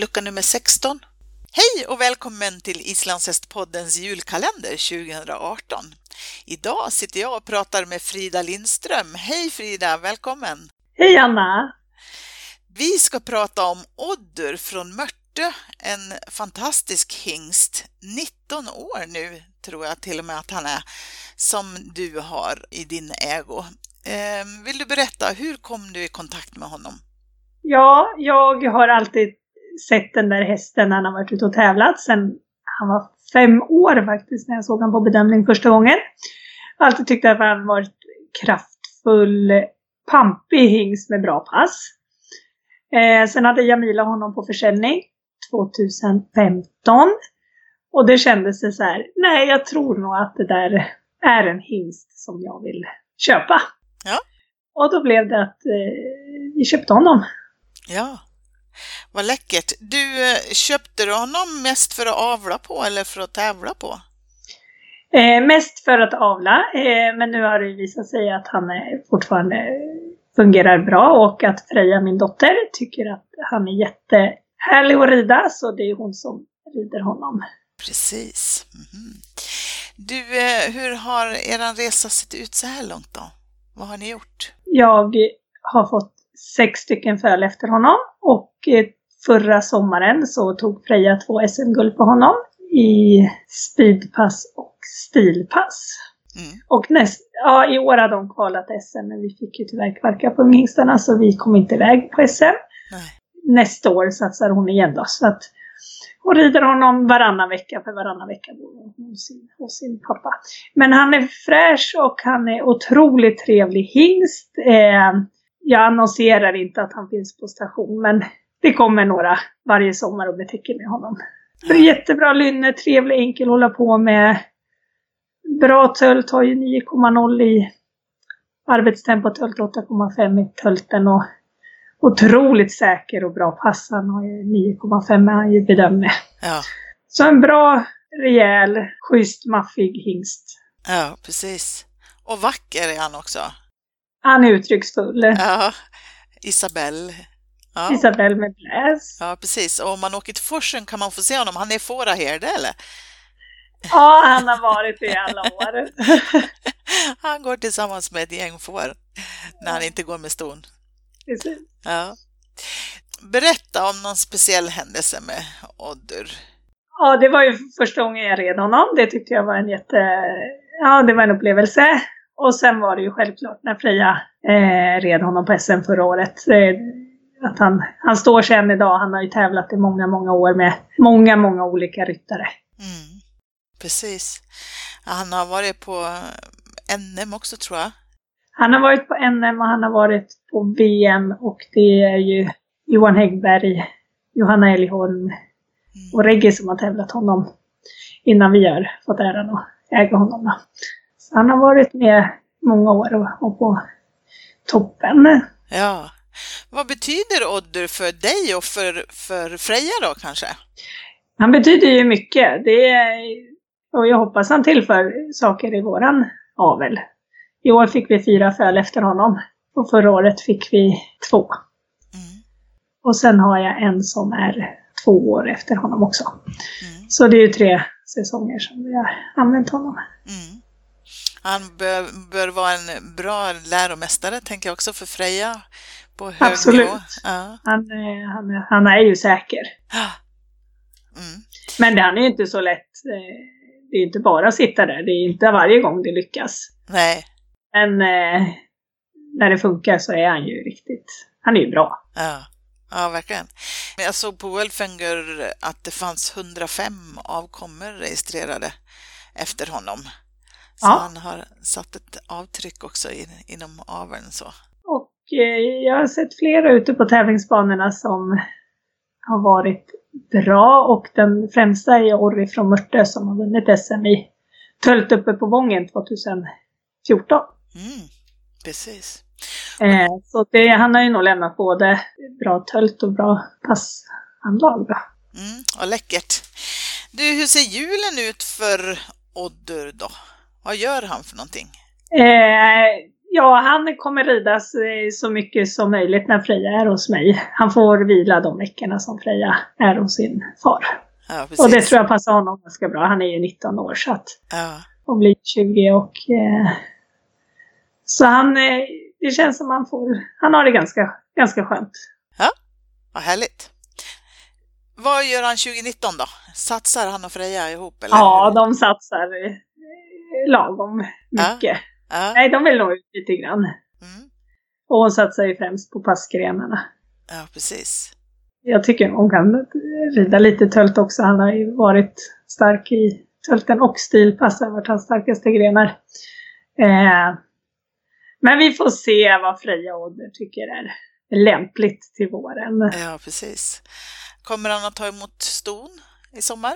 vecka nummer 16. Hej och välkommen till Islandshästpoddens julkalender 2018. Idag sitter jag och pratar med Frida Lindström. Hej Frida, välkommen! Hej Anna! Vi ska prata om Oddur från Mörtö, en fantastisk hingst, 19 år nu tror jag till och med att han är, som du har i din ägo. Ehm, vill du berätta, hur kom du i kontakt med honom? Ja, jag har alltid sett den där hästen när han har varit ute och tävlat sen han var fem år faktiskt när jag såg honom på bedömning första gången. Jag har alltid tyckt att han varit kraftfull, pampig hingst med bra pass. Eh, sen hade Jamila honom på försäljning 2015. Och det kändes så här, nej jag tror nog att det där är en hingst som jag vill köpa. Ja. Och då blev det att eh, vi köpte honom. Ja, vad läckert. Du, eh, köpte du honom mest för att avla på eller för att tävla på? Eh, mest för att avla, eh, men nu har det visat sig att han är fortfarande fungerar bra och att Freja, min dotter, tycker att han är jättehärlig att rida så det är hon som rider honom. Precis. Mm. Du, eh, hur har er resa sett ut så här långt då? Vad har ni gjort? Jag har fått sex stycken föl efter honom och eh, förra sommaren så tog Freja två SM-guld på honom i speedpass och stilpass. Mm. Och näst, ja, i år har de kvalat SM men vi fick ju tyvärr kvarka på unghingstarna så vi kom inte iväg på SM. Nej. Nästa år satsar hon igen då så att hon rider honom varannan vecka, för varannan vecka bor hon hos sin, hos sin pappa. Men han är fräsch och han är otroligt trevlig hingst. Eh, jag annonserar inte att han finns på station, men det kommer några varje sommar och betäcker med honom. Det är jättebra lynne, trevlig, enkel att hålla på med. Bra tölt, har ju 9,0 i arbetstempo, tölt 8,5 i tölten och otroligt säker och bra pass. Han har ju 9,5 han ju bedömt med. Ja. Så en bra, rejäl, schysst, maffig hingst. Ja, precis. Och vacker är han också. Han är uttrycksfull. Ja, Isabelle. Ja. Isabelle med bläs. Ja, precis. Och om man åker till Forsen kan man få se honom. Han är fåraherde, eller? Ja, han har varit det i alla år. han går tillsammans med ett gäng får när han inte går med ston. Precis. Ja. Berätta om någon speciell händelse med Oddur. Ja, det var ju första gången jag red honom. Det tyckte jag var en jätte... Ja, det var en upplevelse. Och sen var det ju självklart när Freja eh, red honom på SM förra året. Eh, att han, han står sig än idag. Han har ju tävlat i många, många år med många, många olika ryttare. Mm, precis. Han har varit på NM också tror jag. Han har varit på NM och han har varit på VM och det är ju Johan Häggberg, Johanna Elgholm mm. och Reggie som har tävlat honom innan vi har fått äran att äga honom. Så han har varit med många år och, på toppen. Ja. Vad betyder Oddur för dig och för, för Freja då kanske? Han betyder ju mycket. Det är, och jag hoppas han tillför saker i våran avel. I år fick vi fyra föl efter honom. Och förra året fick vi två. Mm. Och sen har jag en som är två år efter honom också. Mm. Så det är ju tre säsonger som vi har använt honom. Mm. Han bör, bör, vara en bra läromästare, tänker jag också, för Freja på hög Absolut. nivå. Ja. Han, han, han är ju säker. Mm. Men han är ju inte så lätt. Det är inte bara att sitta där. Det är inte varje gång det lyckas. Nej. Men eh, när det funkar så är han ju riktigt, han är ju bra. Ja, ja verkligen. Jag såg på Wolfinger att det fanns 105 avkommor registrerade efter honom. Så ja. han har satt ett avtryck också in, inom aveln så. Och eh, jag har sett flera ute på tävlingsbanorna som har varit bra och den främsta är Orri från Mörtö som har vunnit SM i Tölt uppe på Vången 2014. Mm, precis. Eh, så det, han har ju nog lämnat både bra tölt och bra passanlag. Mm, vad läckert. Du, hur ser julen ut för Oddur då? Vad gör han för någonting? Eh, Ja, han kommer ridas eh, så mycket som möjligt när Freja är hos mig. Han får vila de veckorna som Freja är hos sin far. Ja, och det tror jag passar honom ganska bra. Han är ju 19 år så att... Ja. Och blir 20 och... Eh, så han... Eh, det känns som han får... Han har det ganska, ganska skönt. Ja, vad härligt. Vad gör han 2019 då? Satsar han och Freja ihop? Eller ja, de satsar lagom mycket. Ja. Nej, de vill nog ut lite grann. Mm. Och hon satsar ju främst på passgrenarna. ja, precis. Jag tycker hon kan rida lite tölt också. Han har ju varit stark i tölten och stilpass har varit hans starkaste grenar. Eh, men vi får se vad Freja Odder tycker är lämpligt till våren. Ja, precis. Kommer han att ta emot ston i sommar?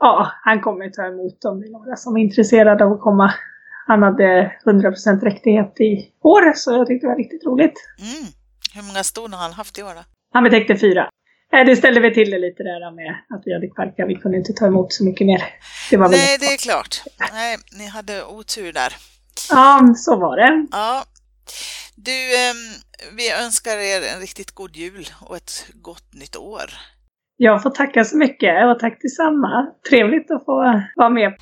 Ja, han kommer ta emot om det är några som är intresserade av att komma. Han hade 100% dräktighet i år, så jag tyckte det var riktigt roligt. Mm. Hur många ston har han haft i år då? Han betäckte fyra. Eh, Det ställde vi till det lite där med att vi hade kvarka. Vi kunde inte ta emot så mycket mer. Det var Nej, det är klart. Nej, ni hade otur där. Ja, så var det. Ja. Du, ehm, vi önskar er en riktigt god jul och ett gott nytt år. Jag får tacka så mycket och tack detsamma. Trevligt att få vara med.